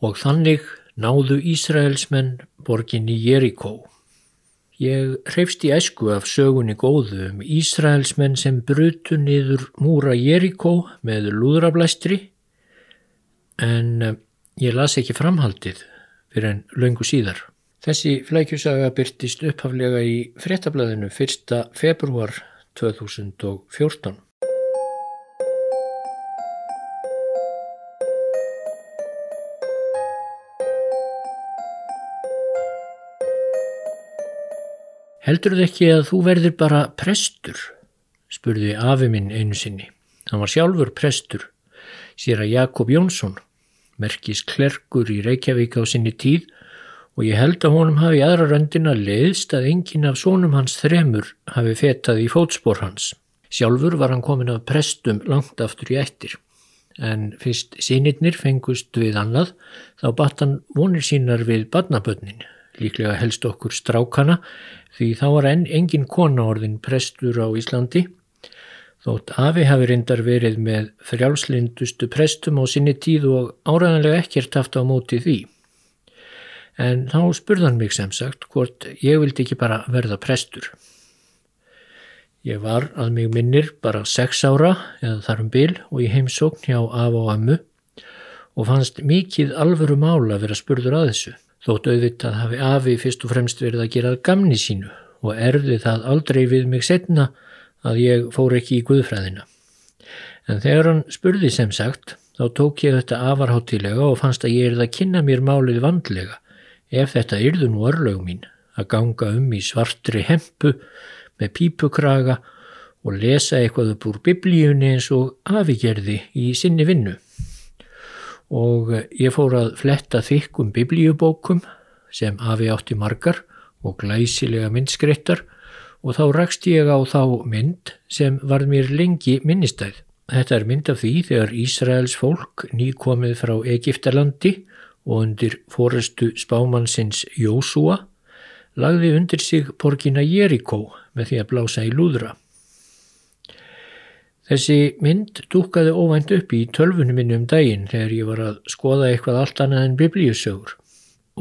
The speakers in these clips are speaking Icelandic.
Og þannig náðu Ísraelsmenn borginni Jerikó. Ég hreifst í æsku af sögunni góðu um Ísraelsmenn sem brutu niður múra Jerikó með lúðrablæstri en eh, ég las ekki framhaldið fyrir en löngu síðar. Þessi flækjusaga byrtist upphaflega í frettablaðinu 1. februar 2014. Heldur þið ekki að þú verðir bara prestur? spurði afi minn einu sinni. Hann var sjálfur prestur, sér að Jakob Jónsson, merkis klerkur í Reykjavík á sinni tíð og ég held að honum hafi aðra röndina leiðst að enginn af sónum hans þremur hafi fetað í fótspór hans. Sjálfur var hann komin af prestum langt aftur í ættir. En fyrst sínirnir fengust við annað þá batt hann vonir sínar við badnabötnin, líklega helst okkur strákana því þá var enn engin konaorðin prestur á Íslandi þótt Afi hafi reyndar verið með frjálslindustu prestum á sinni tíð og áræðanlega ekkert haft á móti því. En þá spurðan mig sem sagt hvort ég vildi ekki bara verða prestur. Ég var að mig minnir bara sex ára eða þar um bil og ég heimsókn hjá Af og Ammu og fannst mikið alvöru mála að vera spurður að þessu. Þótt auðvitað hafi Afi fyrst og fremst verið að gera gamni sínu og erði það aldrei við mig setna að ég fór ekki í guðfræðina. En þegar hann spurði sem sagt, þá tók ég þetta afarháttilega og fannst að ég erði að kynna mér málið vandlega ef þetta yrðu nú örlög mín að ganga um í svartri hempu með pípukraga og lesa eitthvað upp úr biblíunni eins og Afi gerði í sinni vinnu og ég fór að fletta þykkum biblíubókum sem afi átti margar og glæsilega myndskreittar og þá rakst ég á þá mynd sem var mér lengi minnistæð. Þetta er mynd af því þegar Ísraels fólk nýkomið frá Egiptalandi og undir fórestu spámannsins Jósúa lagði undir sig porgina Jerikó með því að blása í lúðra. Þessi mynd dúkaði óvænt upp í tölfunum minni um daginn þegar ég var að skoða eitthvað allt annað en biblíusögur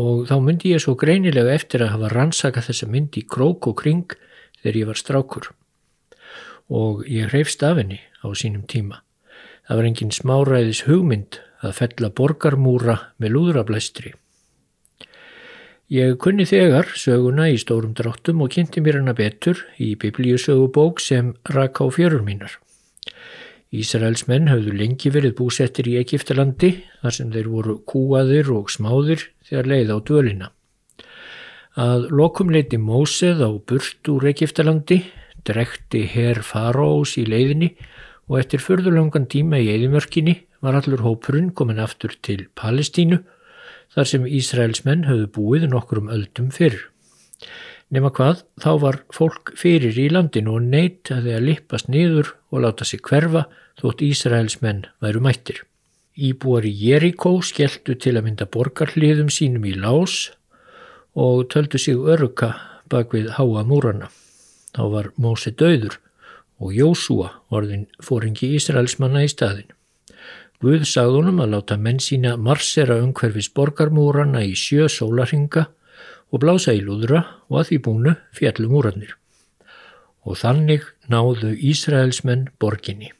og þá myndi ég svo greinilega eftir að hafa rannsakað þessa mynd í krók og kring þegar ég var strákur og ég hreifst af henni á sínum tíma. Það var engin smáræðis hugmynd að fella borgarmúra með lúðrablæstri. Ég kunni þegar söguna í stórum dráttum og kynnti mér hana betur í biblíusögubók sem rak á fjörur mínar. Ísraels menn hafðu lengi verið búsettir í Egiptalandi þar sem þeir voru kúaðir og smáðir þegar leið á dölina. Að lokum leiti Móseð á burt úr Egiptalandi, drekti herr faraós í leiðinni og eftir förðurlangan tíma í eðimörkinni var allur hópurinn komin aftur til Palestínu þar sem Ísraels menn hafðu búið nokkur um öldum fyrr. Nefna hvað, þá var fólk fyrir í landinu og neitt að lippast niður og láta sig hverfa þótt Ísraels menn væru mættir. Íbúar í Jerikó skelltu til að mynda borgarliðum sínum í lás og töldu sig örka bak við háa múrana. Þá var Mósi döður og Jósúa orðin fóringi Ísraels manna í staðin. Guð sagðunum að láta menn sína marsera umhverfis borgarmúrana í sjö sólarhinga og blása í lúðra og að því búnu fjallum úrannir. Og þannig náðu Ísraelsmenn borginni.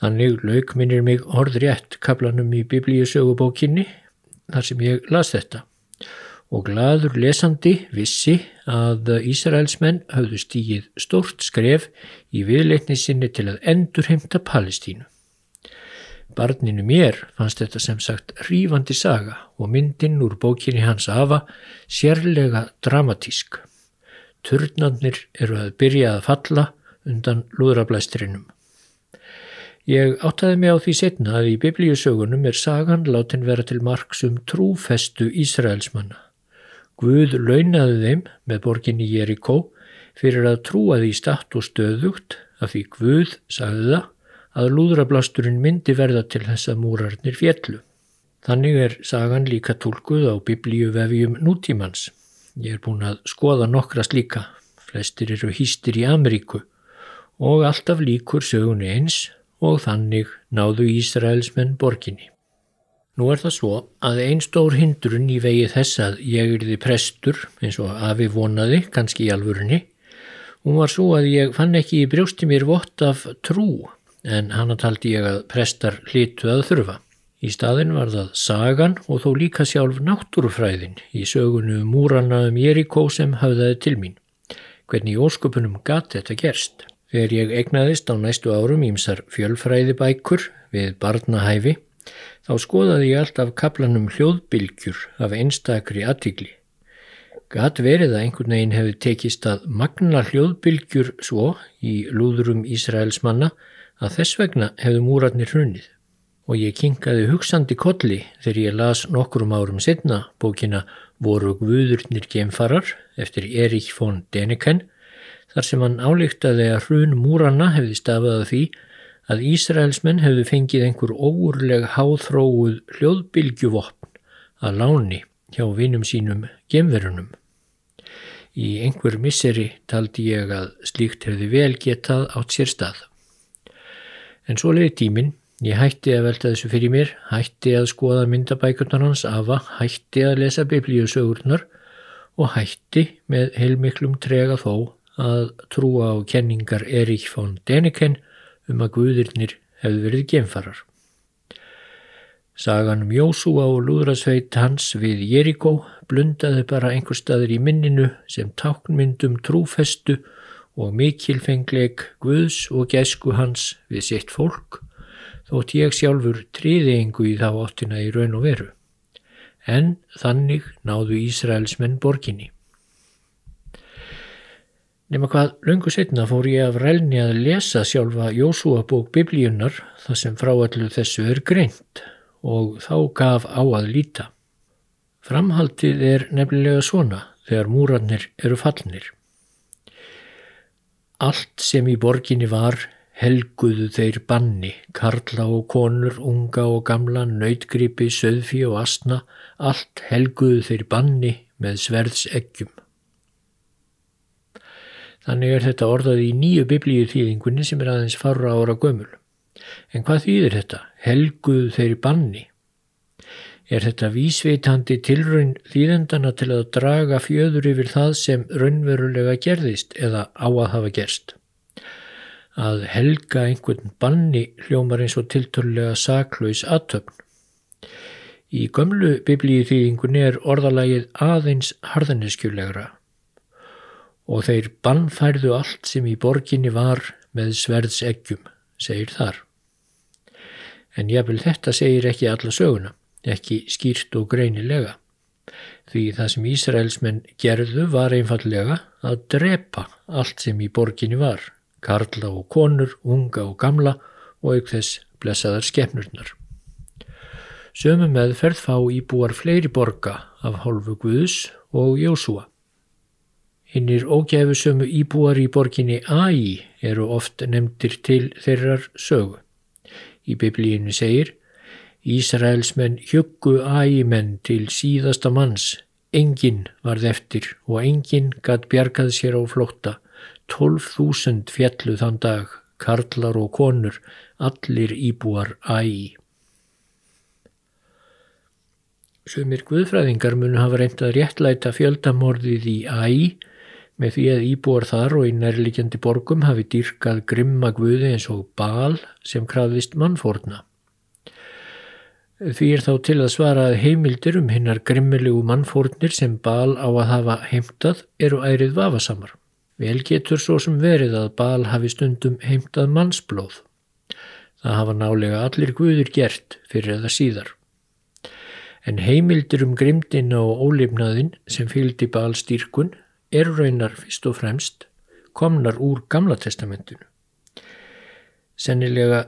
Þannig lauk minnir mig orðrétt kaplanum í biblíusögubókinni þar sem ég las þetta og gladur lesandi vissi að Ísraelsmenn hafðu stígið stort skref í viðleitni sinni til að endurheimta Palestínu. Barninu mér fannst þetta sem sagt rífandi saga og myndinn úr bókinni hans afa sérlega dramatísk. Turnarnir eru að byrja að falla undan lúðrablæstrinum. Ég áttaði mig á því setna að í biblíusögunum er sagan látin vera til marksum trúfestu Ísraelsmanna. Guð launaði þeim með borginni Jerikó fyrir að trúa því statt og stöðugt að því Guð sagði það að lúðrablasturinn myndi verða til þess að múrarnir fjellu. Þannig er sagan líka tólkuð á biblíuvefjum nútímans. Ég er búin að skoða nokkra slíka, flestir eru hýstir í Ameríku og alltaf líkur sögunni eins og þannig náðu Ísraelsmenn borginni. Nú er það svo að einn stór hindrun í vegi þess að ég yrði prestur eins og afi vonaði, kannski í alvörunni, hún var svo að ég fann ekki í brjósti mér vott af trú en hana taldi ég að prestar hlitu að þurfa. Í staðin var það sagan og þó líka sjálf náttúrufræðin í sögunu múrana um Jerikó sem hafðaði til mín. Hvernig í ósköpunum gati þetta gerst? Þegar ég egnaðist á næstu árum ímsar fjölfræðibækur við barnahæfi Þá skoðaði ég alltaf kaplanum hljóðbylgjur af einstakri aðtíkli. Gat verið að einhvern veginn hefði tekist að magna hljóðbylgjur svo í lúðurum Ísraels manna að þess vegna hefðu múratnir hrunnið. Og ég kinkaði hugsandi kolli þegar ég las nokkrum árum setna bókina Voru Guðurnir gemfarar eftir Erik von Deniken þar sem hann álíktaði að hrun múrana hefði stafað að því að Ísraelsmenn hefðu fengið einhver óurleg háþróuð hljóðbylgjuvopn að láni hjá vinum sínum gemverunum. Í einhver misseri taldi ég að slíkt hefði vel getað átt sér stað. En svo leiði tíminn, ég hætti að velta þessu fyrir mér, hætti að skoða myndabækurnar hans afa, hætti að lesa biblíusögurnar og hætti með heilmiklum trega þó að trúa á kenningar Erik von Deniken um að guðirnir hefðu verið gemfarar. Sagan um Jósúa og lúðrasveit hans við Jerikó blundaði bara einhver staður í minninu sem táknmyndum trúfestu og mikilfengleik Guðs og gæsku hans við sitt fólk þótt ég sjálfur triði engu í þá áttina í raun og veru. En þannig náðu Ísraelsmenn borginni. Nefna hvað lungu setna fór ég af rælni að lesa sjálfa Jósúa bók biblíunar þar sem frá allu þessu er greint og þá gaf á að líta. Framhaldið er nefnilega svona þegar múrarnir eru fallnir. Allt sem í borginni var helguðu þeir banni, karla og konur, unga og gamla, nautgripi, söðfi og asna, allt helguðu þeir banni með sverðs eggjum. Þannig er þetta orðað í nýju biblíu þýðingunni sem er aðeins farra ára gömul. En hvað þýðir þetta? Helguð þeirri banni. Er þetta vísveitandi tilraun þýðendana til að draga fjöður yfir það sem raunverulega gerðist eða á að hafa gerst? Að helga einhvern banni hljómar eins og tilturlega saklaus aðtöfn. Í gömlu biblíu þýðingunni er orðalagið aðeins harðaniskjulegra og þeir bannfærðu allt sem í borginni var með sverðs eggjum, segir þar. En jáfnvel þetta segir ekki alla söguna, ekki skýrt og greinilega, því það sem Ísraelsmenn gerðu var einfallega að drepa allt sem í borginni var, karla og konur, unga og gamla og auk þess blessaðar skefnurnar. Sömu meðferð fá íbúar fleiri borga af hálfu Guðs og Jósúa. Hinnir ógæfusömu íbúar í borginni Æ eru oft nefndir til þeirrar sögu. Í biblíinu segir Ísraelsmenn hjöggu ægimenn til síðasta manns, enginn varð eftir og enginn gatt bjargað sér á flótta, 12.000 fjallu þann dag, karlar og konur, allir íbúar ægi. Sumir guðfræðingar munu hafa reynd að réttlæta fjöldamorðið í ægi með því að íbúar þar og í nærlikjandi borgum hafi dýrkað grimma guði eins og bal sem krafðist mannfórna. Því er þá til að svara að heimildir um hinnar grimmilegu mannfórnir sem bal á að hafa heimtað eru ærið vafasamar. Vel getur svo sem verið að bal hafi stundum heimtað mannsblóð. Það hafa nálega allir guður gert fyrir eða síðar. En heimildir um grimdina og ólifnaðin sem fylgdi balstýrkun eru raunar fyrst og fremst komnar úr Gamla testamentinu. Sennilega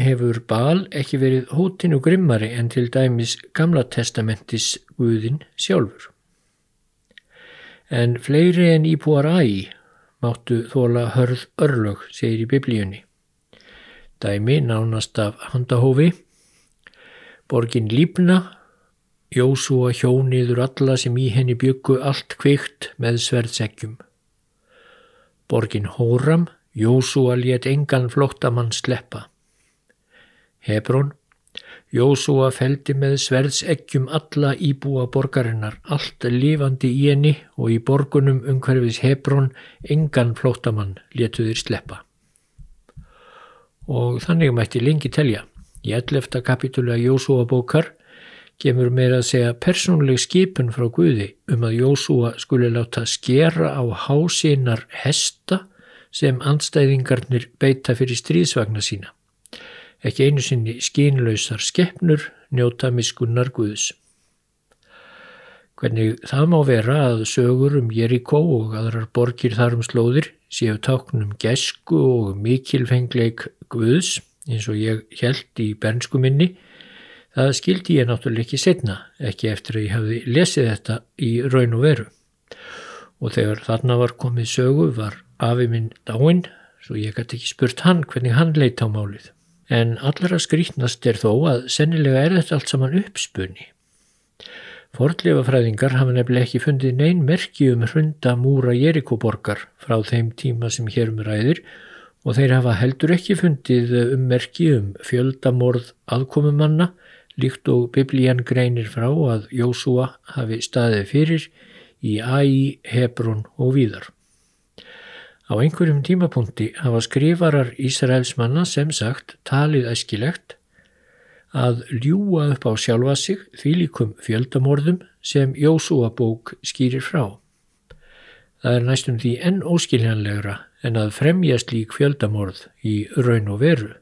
hefur Bal ekki verið hótinu grimmari en til dæmis Gamla testamentis Guðin sjálfur. En fleiri en íbúar ægi máttu þóla hörð örlög, segir í biblíunni. Dæmi nánast af handahófi, borgin Lífna Jósúa hjóniður alla sem í henni byggu allt kvikt með sverðsegjum. Borgin Hóram, Jósúa let engan flottamann sleppa. Hebrón, Jósúa feldi með sverðseggjum alla íbúa borgarinnar, allt lifandi í henni og í borgunum umhverfis Hebrón engan flótamann letuðir sleppa. Og þannig mætti lengi telja. Í 11. kapitúla Jósúa bókar kemur meira að segja persónleg skipun frá Guði um að Jósúa skuli láta skera á hásinnar hesta sem andstæðingarnir beita fyrir stríðsvagna sína ekki einu sinni skínlausar skeppnur njóta miskunnar Guðs. Hvernig það má vera að sögur um Jerikó og aðrar borgir þar um slóðir séu táknum gesku og mikilfengleik Guðs eins og ég held í bernsku minni, það skildi ég náttúrulega ekki setna, ekki eftir að ég hafi lesið þetta í raun og veru. Og þegar þarna var komið sögu var afi minn dáinn, svo ég gæti ekki spurt hann hvernig hann leitt á málið en allra skrítnast er þó að sennilega er þetta allt saman uppspunni. Fordlefafræðingar hafa nefnilega ekki fundið neyn merki um hrunda múra Jerikoborgar frá þeim tíma sem hér um ræðir og þeir hafa heldur ekki fundið um merki um fjöldamorð aðkomumanna líkt og biblían greinir frá að Jósúa hafi staðið fyrir í Æ, Hebrón og víðar. Á einhverjum tímapunkti hafa skrifarar Ísraels manna sem sagt talið æskilegt að ljúa upp á sjálfa sig því líkum fjöldamorðum sem Jósúa bók skýrir frá. Það er næstum því enn óskiljanlegra en að fremja slík fjöldamorð í raun og veru.